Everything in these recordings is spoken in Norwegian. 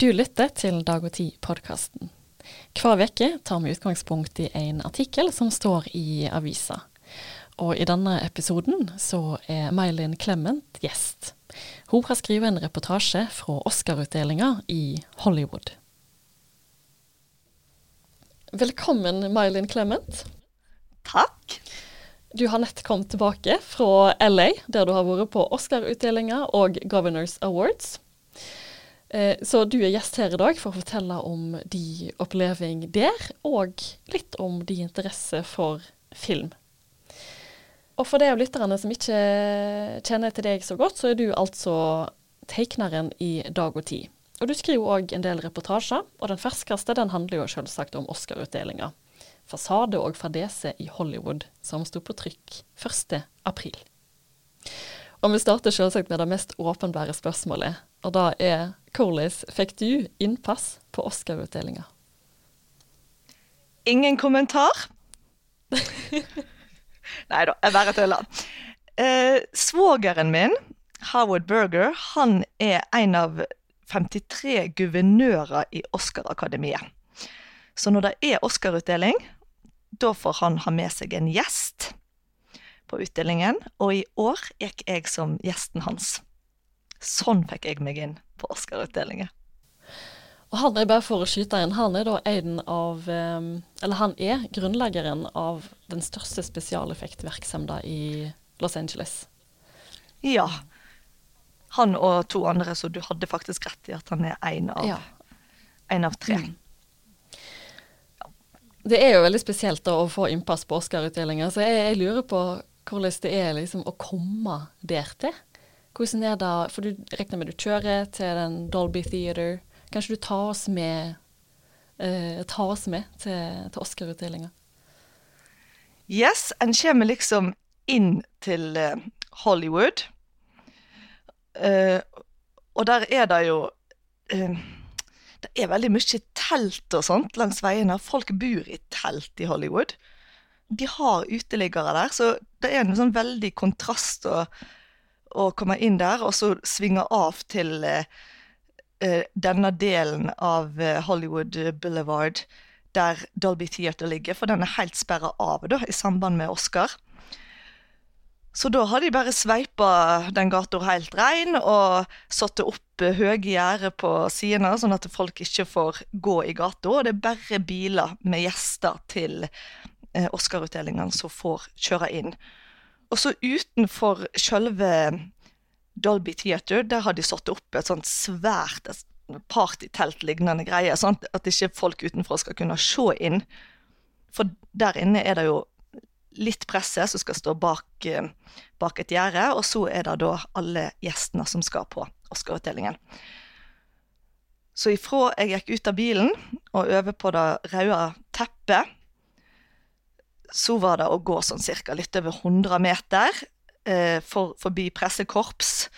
Du lytter til Dag og Tid-podkasten. Hver uke tar vi utgangspunkt i en artikkel som står i avisa. Og i denne episoden så er May-Linn Clement gjest. Hun har skrevet en reportasje fra Oscar-utdelinga i Hollywood. Velkommen, May-Linn Clement. Takk. Du har nett kommet tilbake fra LA, der du har vært på Oscar-utdelinga og Governors Awards. Eh, så du er gjest her i dag for å fortelle om din oppleving der, og litt om din interesse for film. Og for de av lytterne som ikke kjenner til deg så godt, så er du altså tegneren i Dag og Tid. Og du skriver òg en del reportasjer, og den ferskeste den handler jo selvsagt om Oscar-utdelinga. Fasade og fadese i Hollywood, som sto på trykk 1. april. Og vi starter selvsagt med det mest åpenbare spørsmålet, og da er hvordan fikk du innpass på Oscar-utdelinga? Ingen kommentar. Nei da, jeg bare tuller. Eh, svogeren min, Howard Berger, han er en av 53 guvernører i Oscar-akademiet. Så når det er Oscar-utdeling, da får han ha med seg en gjest på utdelingen. Og i år gikk jeg som gjesten hans. Sånn fikk jeg meg inn på Oscar-utdelingen. Og han er bare for å skyte inn, han er da en av Eller han er grunnleggeren av den største spesialeffektvirksomheten i Los Angeles. Ja. Han og to andre, så du hadde faktisk rett i at han er én av, Ja. en av tre. Mm. Det er jo veldig spesielt da, å få innpass på Oscar-utdelinga, så jeg, jeg lurer på hvordan det er liksom å komme der til. Hvordan er det, for du regner med du kjører til den Dolby Theater. Kanskje du tar oss med, eh, tar oss med til, til Oscar-utdelinga? Yes, en kommer liksom inn til eh, Hollywood. Eh, og der er det jo Det er veldig mye telt og sånt langs veiene. Folk bor i telt i Hollywood. De har uteliggere der, så det er en sånn veldig kontrast å, å komme inn der, og så svinge av til eh, eh, denne delen av eh, Hollywood Boulevard der Dolby Theater ligger, for den er helt sperra av da, i samband med Oscar. Så da har de bare sveipa den gata helt rein og satt opp høye gjerder på sidene, sånn at folk ikke får gå i gata. Og det er bare biler med gjester til Oscar-utdelingene som får kjøre inn. Og så utenfor sjølve Dolby Theater, der har de satt opp et sånt svært partytelt-lignende greie, sånn at ikke folk utenfra skal kunne se inn. For der inne er det jo litt presse som skal stå bak, eh, bak et gjerde, og så er det da alle gjestene som skal på Oscar-utdelingen. Så ifra jeg gikk ut av bilen og over på det røde teppet, så var det å gå sånn cirka litt over 100 meter eh, for, forbi pressekorps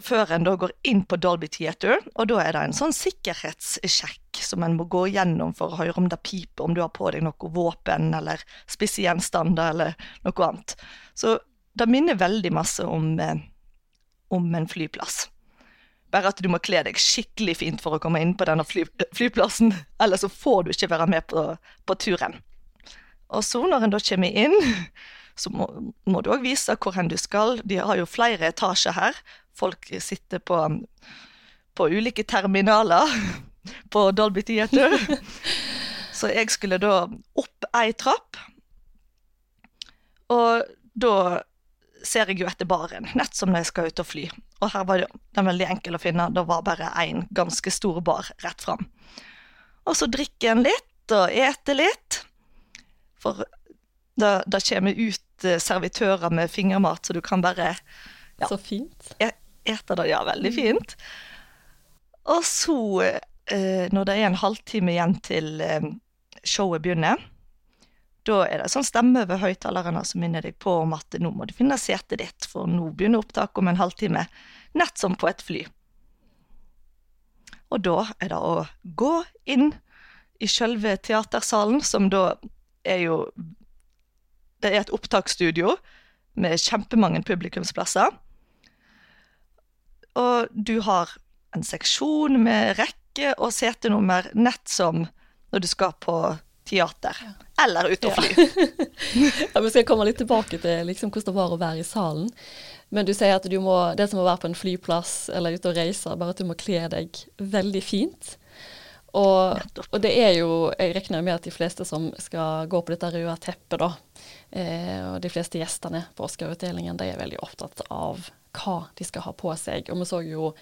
før en da går inn på Dolby Theater, og da er det en sånn sikkerhetssjekk som en må gå gjennom for å høre om det piper, om du har på deg noe våpen eller spisse gjenstander eller noe annet. Så det minner veldig masse om, eh, om en flyplass. Bare at du må kle deg skikkelig fint for å komme inn på denne fly, flyplassen, ellers så får du ikke være med på, på turen. Og så når en da kommer inn, så må, må du òg vise hvor hen du skal. De har jo flere etasjer her. Folk sitter på, på ulike terminaler på Dolby Theater. Så jeg skulle da opp ei trapp, og da ser jeg jo etter baren, nett som når jeg skal ut og fly. Og her var den veldig enkel å finne, det var bare én ganske stor bar rett fram. Og så drikker en litt og eter litt, for da, da kommer ut eh, servitører med fingermat, så du kan bare Ja. Så fint. ete det. Ja, veldig fint. Og så, eh, når det er en halvtime igjen til eh, showet begynner, da er det sånn stemme over høyttalerne som minner deg på om at nå må du finne setet ditt, for nå begynner opptaket om en halvtime. Nett som på et fly. Og da er det å gå inn i selve teatersalen, som da er jo Det er et opptaksstudio med kjempemange publikumsplasser. Og du har en seksjon med rekke og setenummer, nett som når du skal på teater. Eller ut og fly. ja, Vi skal komme litt tilbake til liksom, hvordan det var å være i salen. Men du sier at du må, det som å være på en flyplass eller ute og reise, bare at du må kle deg veldig fint. Og, og, det er jo Jeg regner med at de fleste som skal gå på dette røde teppet, da, eh, og de fleste gjestene på Oscar-utdelingen, de er veldig opptatt av hva de skal ha på seg. Og vi så jo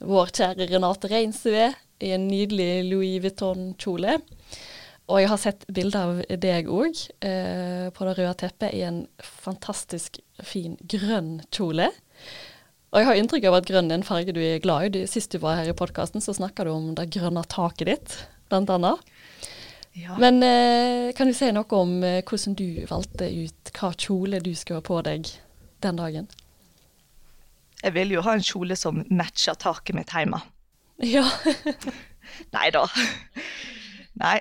vår kjære Renate Reinsve i en nydelig Louis Vuitton-kjole. Og jeg har sett bilder av deg òg eh, på det røde teppet i en fantastisk fin grønn kjole. Og jeg har inntrykk av at grønn er en farge du er glad i. Sist du var her i podkasten, så snakka du om det grønne taket ditt, blant annet. Ja. Men eh, kan du si noe om eh, hvordan du valgte ut hva kjole du skulle ha på deg den dagen? Jeg vil jo ha en kjole som matcher taket mitt hjemme. Ja. Nei da. Nei.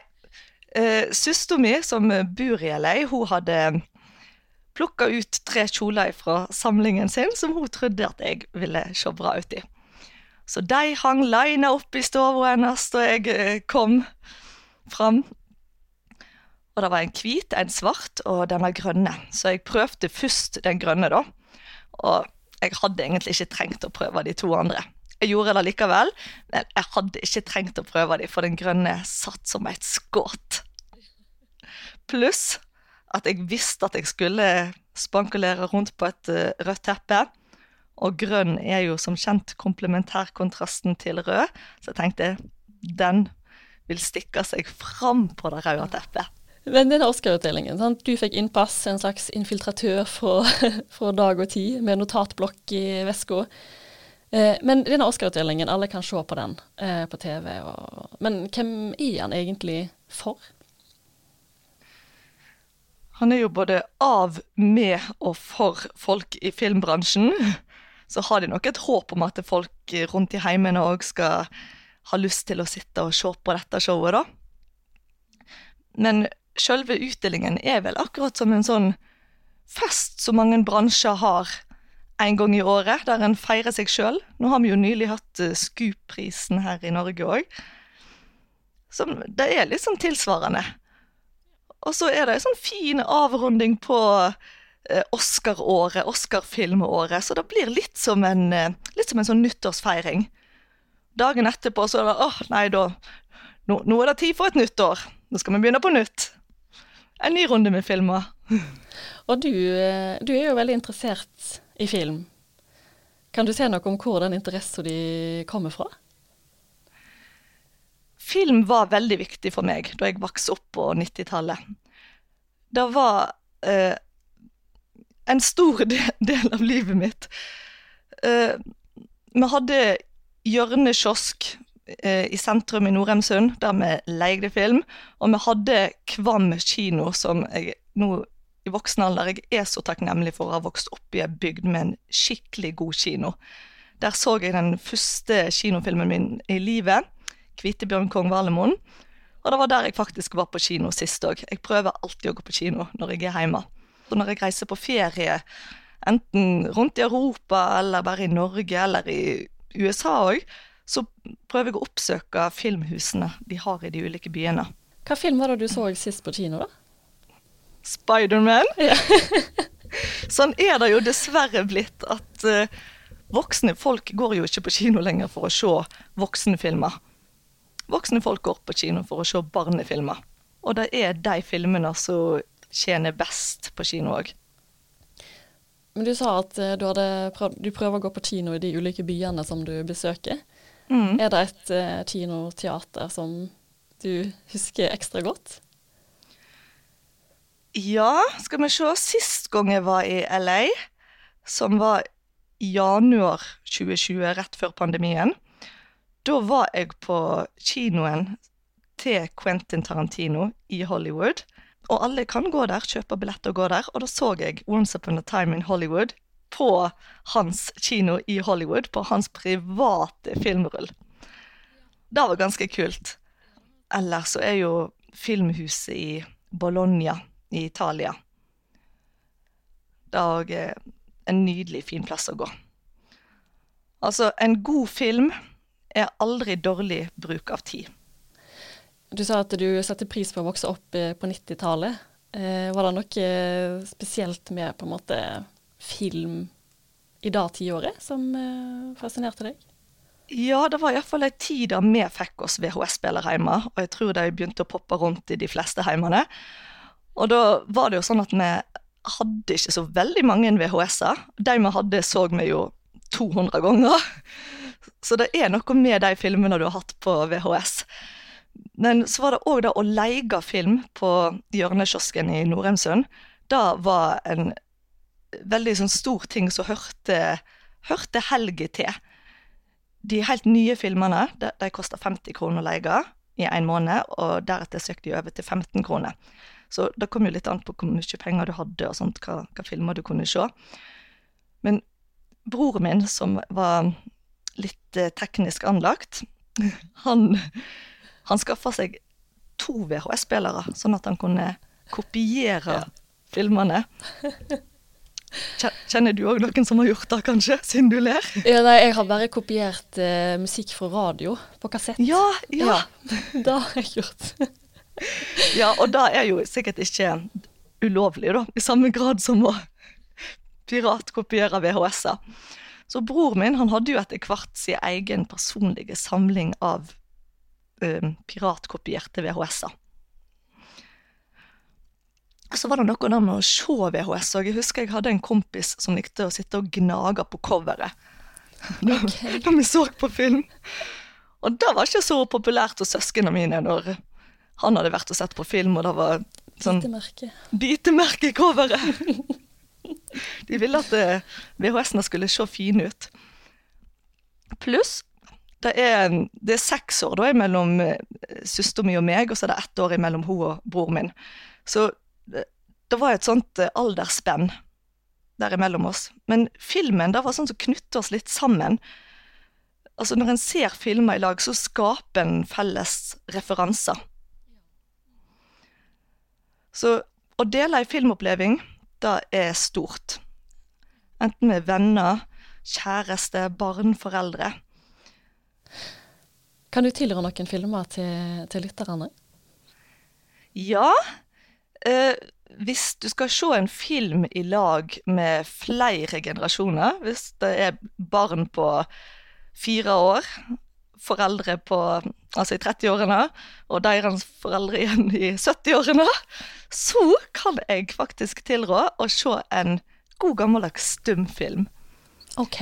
Eh, Søstera mi, som bor i LA, hun hadde plukka ut tre kjoler fra samlingen sin som hun trodde at jeg ville se bra ut i. Så de hang lina opp i stua hennes da jeg uh, kom fram. Og det var en hvit, en svart og denne grønne. Så jeg prøvde først den grønne, da. Og jeg hadde egentlig ikke trengt å prøve de to andre. Jeg gjorde det likevel, men jeg hadde ikke trengt å prøve de, for den grønne satt som et skudd. Pluss at jeg visste at jeg skulle spankulere rundt på et uh, rødt teppe. Og grønn er jo som kjent komplementærkontrasten til rød, så jeg tenkte den vil stikke seg fram på det røde teppet. Men denne Oscar-utdelingen, du fikk innpass, en slags infiltratør fra, fra dag og tid, med notatblokk i veska. Eh, men denne Oscar-utdelingen, alle kan se på den eh, på TV. Og, men hvem er han egentlig for? Han er jo både av, med og for folk i filmbransjen. Så har de nok et håp om at folk rundt i heimene òg skal ha lyst til å sitte og se på dette showet, da. Men sjølve utdelingen er vel akkurat som en sånn fest som mange bransjer har en gang i året, der en feirer seg sjøl. Nå har vi jo nylig hatt uh, Scoop-prisen her i Norge òg. Det er sånn tilsvarende. Og så er det en sånn fin avrunding på uh, Oscar-året, Oscar-filmåret, så det blir litt som, en, uh, litt som en sånn nyttårsfeiring. Dagen etterpå så er det åh, nei, da nå, nå er det tid for et nytt år. Nå skal vi begynne på nytt. En ny runde med filmer. Og du, du er jo veldig interessert i film. Kan du si noe om hvor den interessen din kommer fra? Film var veldig viktig for meg da jeg vokste opp på 90-tallet. Det var eh, en stor del av livet mitt. Eh, vi hadde hjørnekiosk eh, i sentrum i Norheimsund, der vi leide film. Og vi hadde Kvam kino, som jeg nå i voksen alder. Jeg er så takknemlig for å ha vokst opp i ei bygd med en skikkelig god kino. Der så jeg den første kinofilmen min i livet, 'Kvitebjørn kong Valemon'. Og det var der jeg faktisk var på kino sist òg. Jeg prøver alltid å gå på kino når jeg er hjemme. Og når jeg reiser på ferie, enten rundt i Europa eller bare i Norge eller i USA òg, så prøver jeg å oppsøke filmhusene de har i de ulike byene. Hva film var det du så sist på kino, da? Spiderman. Ja. sånn er det jo dessverre blitt at uh, voksne folk går jo ikke på kino lenger for å se voksenfilmer. Voksne folk går på kino for å se barnefilmer. Og det er de filmene som tjener best på kino òg. Men du sa at uh, du, prøv, du, prøver å gå på kino i de ulike byene som du besøker. Mm. Er det et uh, kinoteater som du husker ekstra godt? Ja, skal vi se. Sist gang jeg var i LA, som var januar 2020, rett før pandemien, da var jeg på kinoen til Quentin Tarantino i Hollywood. Og alle kan gå der, kjøpe billett og gå der. Og da så jeg Once Upon a Time in Hollywood på hans kino i Hollywood, på hans private filmrull. Det var ganske kult. Ellers så er jo filmhuset i Bologna i Italia. Det er òg en nydelig fin plass å gå. Altså, en god film er aldri dårlig bruk av tid. Du sa at du setter pris på å vokse opp eh, på 90-tallet. Eh, var det noe eh, spesielt med på en måte film i det tiåret som fascinerte deg? Ja, det var iallfall ei tid da vi fikk oss VHS-spiller hjemme, og jeg tror de begynte å poppe rundt i de fleste heimene. Og da var det jo sånn at vi hadde ikke så veldig mange VHS-er. De vi hadde, så vi jo 200 ganger. Så det er noe med de filmene du har hatt på VHS. Men så var det òg det å leie film på hjørnekiosken i Norheimsund. Det var en veldig sånn stor ting som hørte, hørte helga til. De helt nye filmene de, de kosta 50 kroner å leie i en måned, og deretter søkte de over til 15 kroner. Så det kom jo litt an på hvor mye penger du hadde, og sånt, hva, hva filmer du kunne se. Men broren min, som var litt eh, teknisk anlagt, han, han skaffa seg to VHS-spillere, sånn at han kunne kopiere Ja. filmene. Kjenner du òg noen som har gjort det, kanskje, siden du ler? Ja, nei, jeg har bare kopiert eh, musikk fra radio på kassett. Ja, ja. det har jeg gjort. Ja, og det er jo sikkert ikke ulovlig, da, i samme grad som å piratkopiere VHS-er. Så bror min han hadde jo etter hvert sin egen personlige samling av eh, piratkopierte VHS-er. Så var det noe der med å se VHS, òg. jeg husker jeg hadde en kompis som likte å sitte og gnage på coveret når, vi så på film. Og det var ikke så populært hos søsknene mine når han hadde vært og sett på film, og det var sånn Bitemerke. bitemerke i coveret. De ville at eh, VHS-ene skulle se fine ut. Pluss det er, det er seks år da, mellom eh, søsteren min og meg, og så er det ett år mellom hun og bror min. Så det, det var et sånt eh, aldersspenn der imellom oss. Men filmen det var sånn som knytter oss litt sammen. Altså Når en ser filmer i lag, så skaper en felles referanser. Så å dele ei filmoppleving, det er stort. Enten med venner, kjæreste, barn, foreldre. Kan du tilrå noen filmer til, til lytterne? Ja, eh, hvis du skal se en film i lag med flere generasjoner, hvis det er barn på fire år, foreldre på, altså i 30-årene, og deres foreldre igjen i 70-årene, så kan jeg faktisk tilrå å se en god gammeldags stumfilm. OK.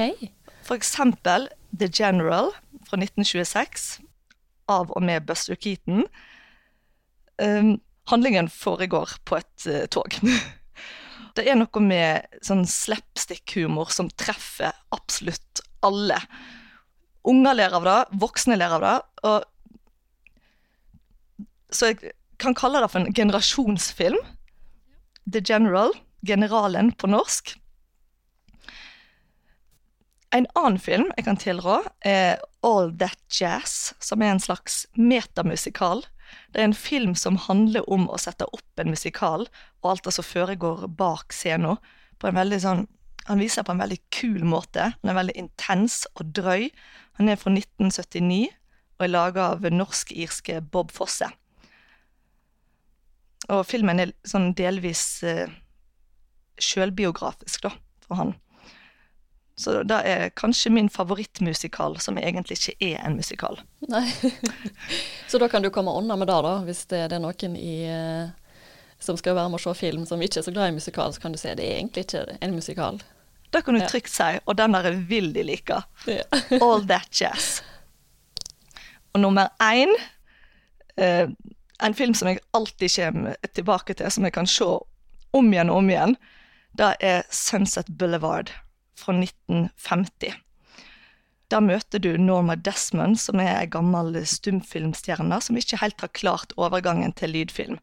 For eksempel The General fra 1926, av og med Buster Keaton. Um, handlingen foregår på et uh, tog. Det er noe med sånn slapstick-humor som treffer absolutt alle. Unger ler av det, voksne ler av det. Og så jeg kan kalle det for en generasjonsfilm. The General, Generalen på norsk. En annen film jeg kan tilrå, er All That Jazz, som er en slags metamusikal. Det er en film som handler om å sette opp en musikal, og alt det som foregår bak scenen. På en veldig sånn Han viser på en veldig kul måte. Han er veldig intens og drøy. Han er fra 1979 og er laga av norsk-irske Bob Fosse. Og filmen er sånn delvis eh, sjølbiografisk, da, for han. Så det er kanskje min favorittmusikal, som egentlig ikke er en musikal. Nei. Så da kan du komme unna med det, da. Hvis det, er noen i, eh, som skal være med å se film som ikke er så glad i musikal, så kan du si det er egentlig ikke en musikal. Det kan du trygt si, og den der vil de like. All That Jazz. Og nummer én eh, En film som jeg alltid kommer tilbake til, som jeg kan se om igjen og om igjen, det er Sunset Boulevard fra 1950. Der møter du Norma Desmond, som er ei gammel stumfilmstjerne som ikke helt har klart overgangen til lydfilm.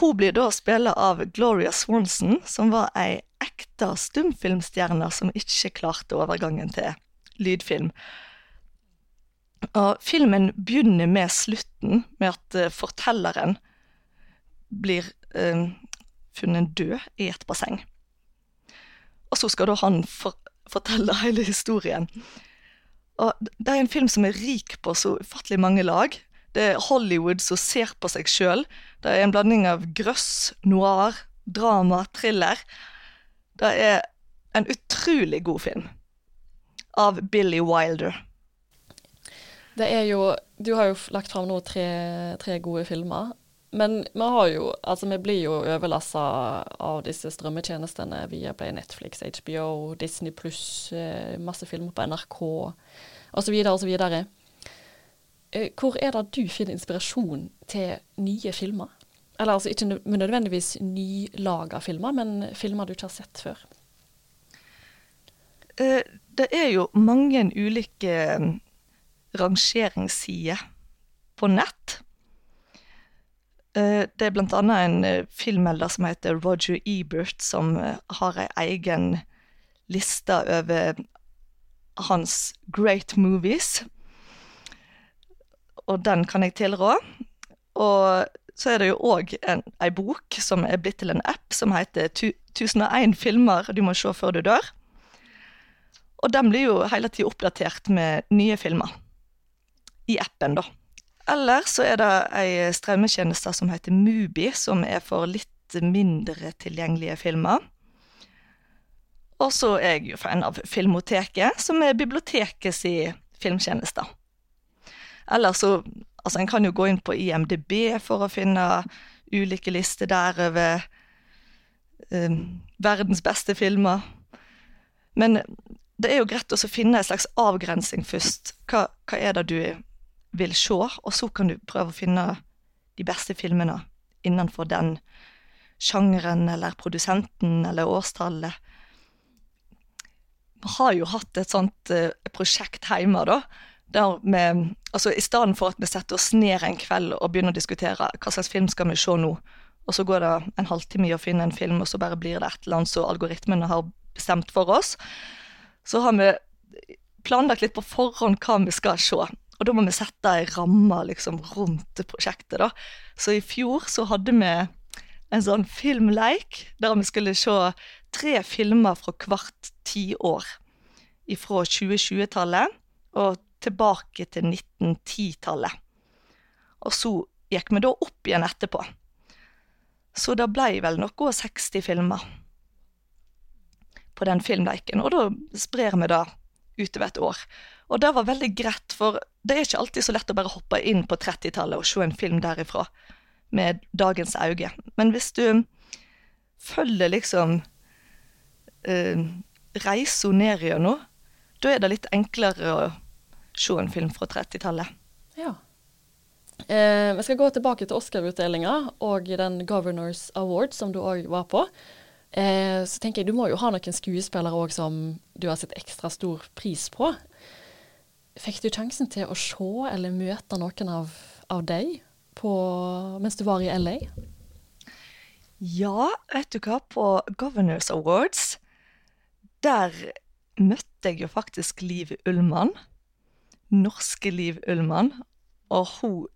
Hun blir da spilt av Gloria Swanson, som var ei ekte stumfilmstjerner som ikke klarte overgangen til lydfilm. Og filmen begynner med slutten, med at eh, fortelleren blir eh, funnet død i et basseng. Og så skal da han for fortelle hele historien. Og det er en film som er rik på så ufattelig mange lag. Det er Hollywood som ser på seg sjøl. Det er en blanding av grøss, noir, drama, thriller. Det er en utrolig god film. Av Billy Wilder. Det er jo Du har jo lagt fram nå tre, tre gode filmer. Men vi har jo Altså, vi blir jo overlassa av disse strømmetjenestene via Play Netflix, HBO, Disney pluss, eh, masse filmer på NRK osv. osv. Eh, hvor er det du finner inspirasjon til nye filmer? Eller altså ikke nødvendigvis nylaga filmer, men filmer du ikke har sett før? Eh, det er jo mange ulike mm, rangeringssider på nett. Eh, det er annet en eh, filmmelder som heter Roger Ebert, som har ei egen liste over hans great movies. Og den kan jeg tilrå. Og så er det jo òg ei bok som er blitt til en app, som heter 1001 filmer du må se før du dør. Og den blir jo hele tida oppdatert med nye filmer. I appen, da. Eller så er det ei strømmetjeneste som heter Mubi, som er for litt mindre tilgjengelige filmer. Og så er jeg jo fan av Filmoteket, som er bibliotekets filmtjeneste. Eller så Altså, en kan jo gå inn på IMDb for å finne ulike lister der over um, verdens beste filmer. Men det er jo greit å finne en slags avgrensing først. Hva, hva, er det du vil se? Og så kan du prøve å finne de beste filmene innenfor den sjangeren eller produsenten eller årstallet vi har jo hatt et sånt uh, prosjekt hjemme, da. Der vi, altså I stedet for at vi setter oss ned en kveld og begynner å diskutere hva slags film skal vi se nå, og så går det en halvtime i å finne en film, og så bare blir det et eller annet som algoritmene har bestemt for oss, så har vi planlagt litt på forhånd hva vi skal se. Og da må vi sette ei ramme liksom, rundt prosjektet. da. Så i fjor så hadde vi en sånn filmleik der vi skulle se tre filmer fra hvert tiår. Fra 2020-tallet og tilbake til 1910-tallet. Og så gikk vi da opp igjen etterpå. Så det blei vel noe 60 filmer på den filmleiken. Og da sprer vi det utover et år. Og det var veldig greit, for det er ikke alltid så lett å bare hoppe inn på 30-tallet og se en film derifra med dagens øyne. Men hvis du følger liksom uh, reisa ned gjennom, da er det litt enklere å se fra 30-tallet. Ja. Eh, vi skal gå tilbake til Oscar-utdelinga og den Governors Award som du òg var på. Eh, så tenker jeg du må jo ha noen skuespillere òg som du har sett ekstra stor pris på. Fikk du sjansen til å se eller møte noen av, av deg på, mens du var i LA? Ja, vet du hva, på Governors Awards der møtte jeg jo faktisk Liv Ullmann. Norske Liv Ullmann. Og hun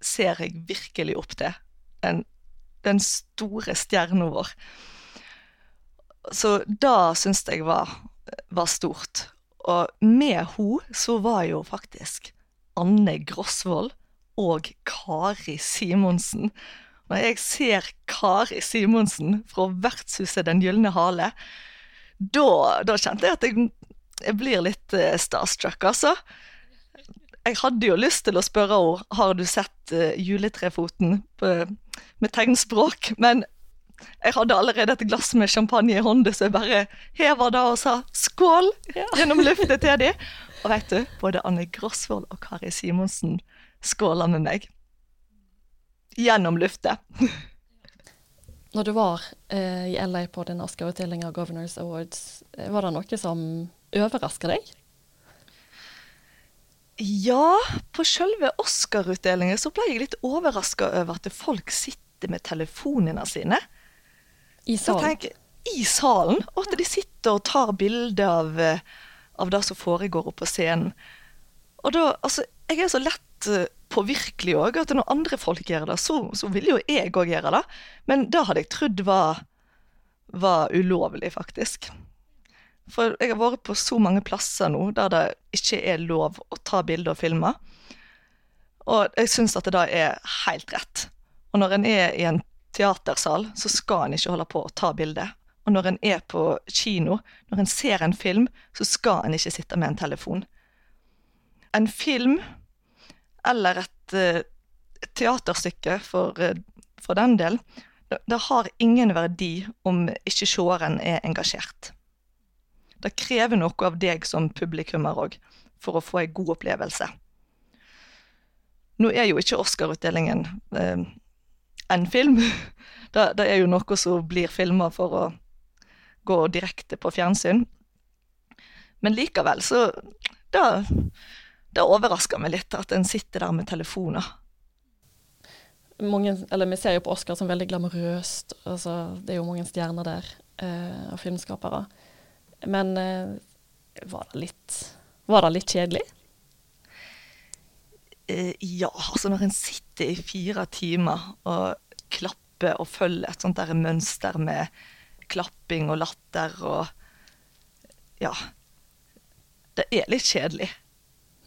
ser jeg virkelig opp til. Den, den store stjerna vår. Så det syns jeg var, var, stort. Og med hun så var jo faktisk Anne Grosvold og Kari Simonsen. Når jeg ser Kari Simonsen fra Vertshuset Den gylne hale, da, kjente jeg at jeg, jeg blir litt uh, starstruck, altså. Jeg hadde jo lyst til å spørre henne har du sett uh, Juletrefoten på, med tegnspråk, men jeg hadde allerede et glass med champagne i hånda, så jeg bare heva det og sa skål ja. gjennom luftet til dem. Og vet du, både Anne Grosvold og Kari Simonsen skåla med meg. Gjennom luftet. Når du var eh, i LA på din Oscar-utdeling av Governors Awards, eh, var det noe som overraska deg? Ja, på selve Oscar-utdelingen så ble jeg litt overraska over at folk sitter med telefonene sine. I salen? Tenker, I salen, og at de sitter og tar bilde av, eh, av det som foregår oppe på scenen. Og da, altså, jeg er så lett eh, påvirkelig òg. At når andre folk gjør det, så, så vil jo jeg òg gjøre det. Men det hadde jeg trodd var, var ulovlig, faktisk. For jeg har vært på så mange plasser nå der det ikke er lov å ta bilder og filme. Og jeg syns at det da er helt rett. Og når en er i en teatersal, så skal en ikke holde på å ta bilde. Og når en er på kino, når en ser en film, så skal en ikke sitte med en telefon. En film, eller et, eh, teaterstykke for, eh, for den del, det, det har ingen verdi om ikke seeren er engasjert. Det krever noe av deg som publikummer òg, for å få ei god opplevelse. Nå er jo ikke Oscar-utdelingen eh, en film. Det, det, er jo noe som blir filma for å gå direkte på fjernsyn. Men likevel, så Det, det overrasker meg litt at en sitter der med telefoner. Mange, Vi ser jo på Oscar som veldig glamorøst. Altså, det er jo mange stjerner der eh, av filmskapere. Men eh, var, det litt, var det litt kjedelig? Eh, ja, altså når en sitter i fire timer og klapper og følger et sånt der mønster med klapping og latter og Ja. Det er litt kjedelig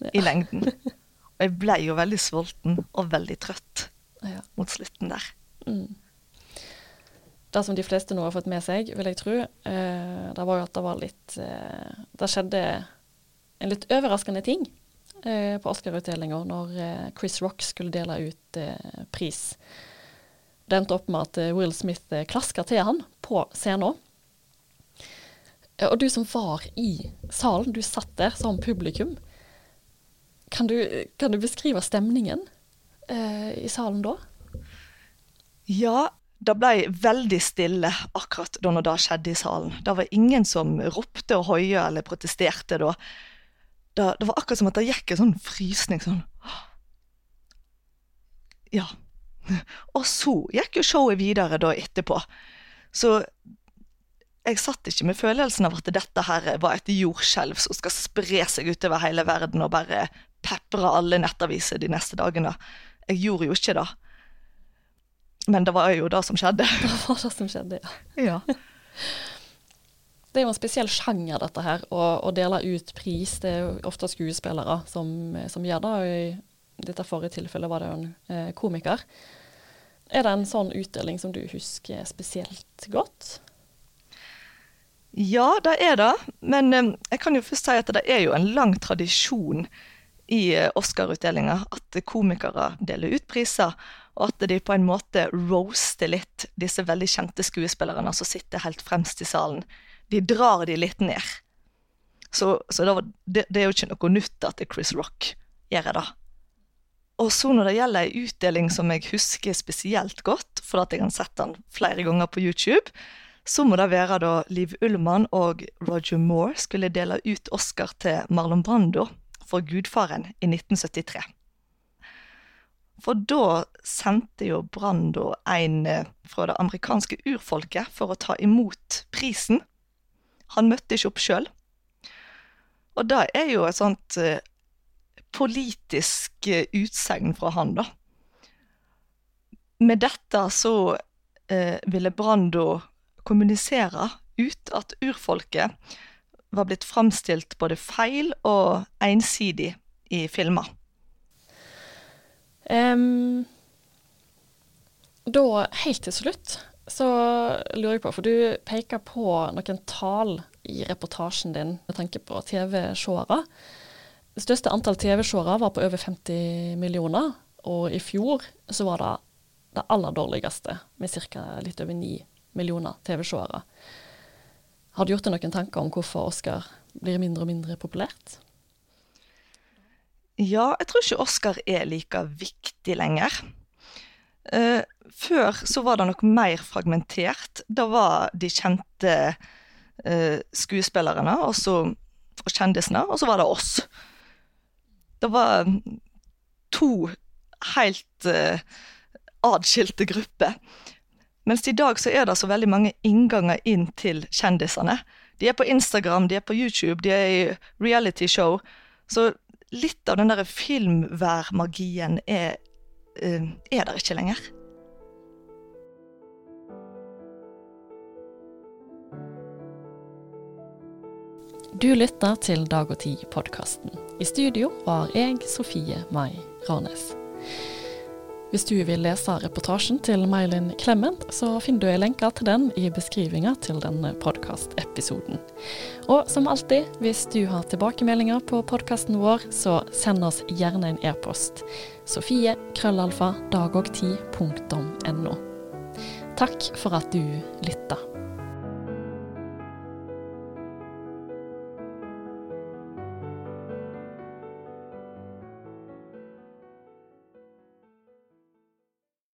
ja. i lengden. Og jeg ble jo veldig sulten og veldig trøtt ja. mot slutten der. Mm det som de fleste nå har fått med seg, vil jeg tro, eh, det var jo at det var litt eh, Det skjedde en litt overraskende ting eh, på Oscar-utdelinga når eh, Chris Rock skulle dele ut eh, pris. Det endte opp med at eh, Will Smith klaska til han på scenen. Og du som var i salen, du satt der som publikum. Kan du, kan du beskrive stemningen i salen da? Ja, det ble veldig stille akkurat da det skjedde i salen. Det var ingen som ropte og hoia eller protesterte da. Det, det, var akkurat som at det gikk en sånn frysning sånn Ja. Og så gikk jo showet videre da etterpå. Så jeg satt ikke med følelsen av at dette her var et jordskjelv som skal spre seg utover hele verden og bare pepre alle nettaviser de neste dagene. Jeg gjorde jo ikke det. Men det var jo det som skjedde. Det var det som skjedde, ja. ja. Det er jo en spesiell sjanger, dette her, å, dele ut pris. Det er jo ofte skuespillere som, som gjør det. og I dette forrige tilfellet var det jo en eh, komiker. Er det en sånn utdeling som du husker spesielt godt? Ja, det er det. Men eh, jeg kan jo først si at det er jo en lang tradisjon i eh, Oscar-utdelinga at komikere deler ut priser og at de på en måte roaster litt disse veldig kjente skuespillerne som sitter helt fremst i salen. De drar de litt ned. Så, så det, var, det, det, er jo ikke noe nytt at Chris Rock gjør det. Og så når det gjelder ei utdeling som jeg husker spesielt godt, for at jeg har sett den flere ganger på YouTube, så må det være da Liv Ullmann og Roger Moore skulle dele ut Oscar til Marlon Brando for Gudfaren i 1973. For da sendte jo Brando en eh, fra det amerikanske urfolket for å ta imot prisen. Han møtte ikke opp sjøl. Og det er jo et sånt uh, politisk utsegn utsagn fra han, da. Med dette så eh, ville Brando kommunisere ut at urfolket var blitt framstilt både feil og ensidig i filmer. Um, da, helt til slutt, så lurer jeg på, for du peker på noen tall i reportasjen din med tanke på TV-seere. Det største antall TV-seere var på over 50 millioner, og i fjor så var det det aller dårligste, med ca. litt over 9 millioner TV-seere. Har du gjort deg noen tanker om hvorfor Oscar blir mindre og mindre populært? Ja, jeg tror ikke Oscar er like viktig lenger. Uh, før så var det nok mer fragmentert. Da var de kjente uh, skuespillerne og, så, og kjendisene, og så var det oss. Det var to helt uh, adskilte grupper. Mens i dag så er det så veldig mange innganger inn til kjendisene. De er på Instagram, de er på YouTube, de er i reality show. Så litt av den der filmværmagien er, uh, er der ikke lenger. Du lytter til Dag og Tid-podkasten. I studio var jeg, Sofie Mai Ranes. Hvis du vil lese reportasjen til Mailin Clement, så finner du en lenker til den i beskrivinga til denne podkastepisoden. Og som alltid, hvis du har tilbakemeldinger på podkasten vår, så send oss gjerne en e-post. Sofie krøllalfa dagogti.no. Takk for at du lytta.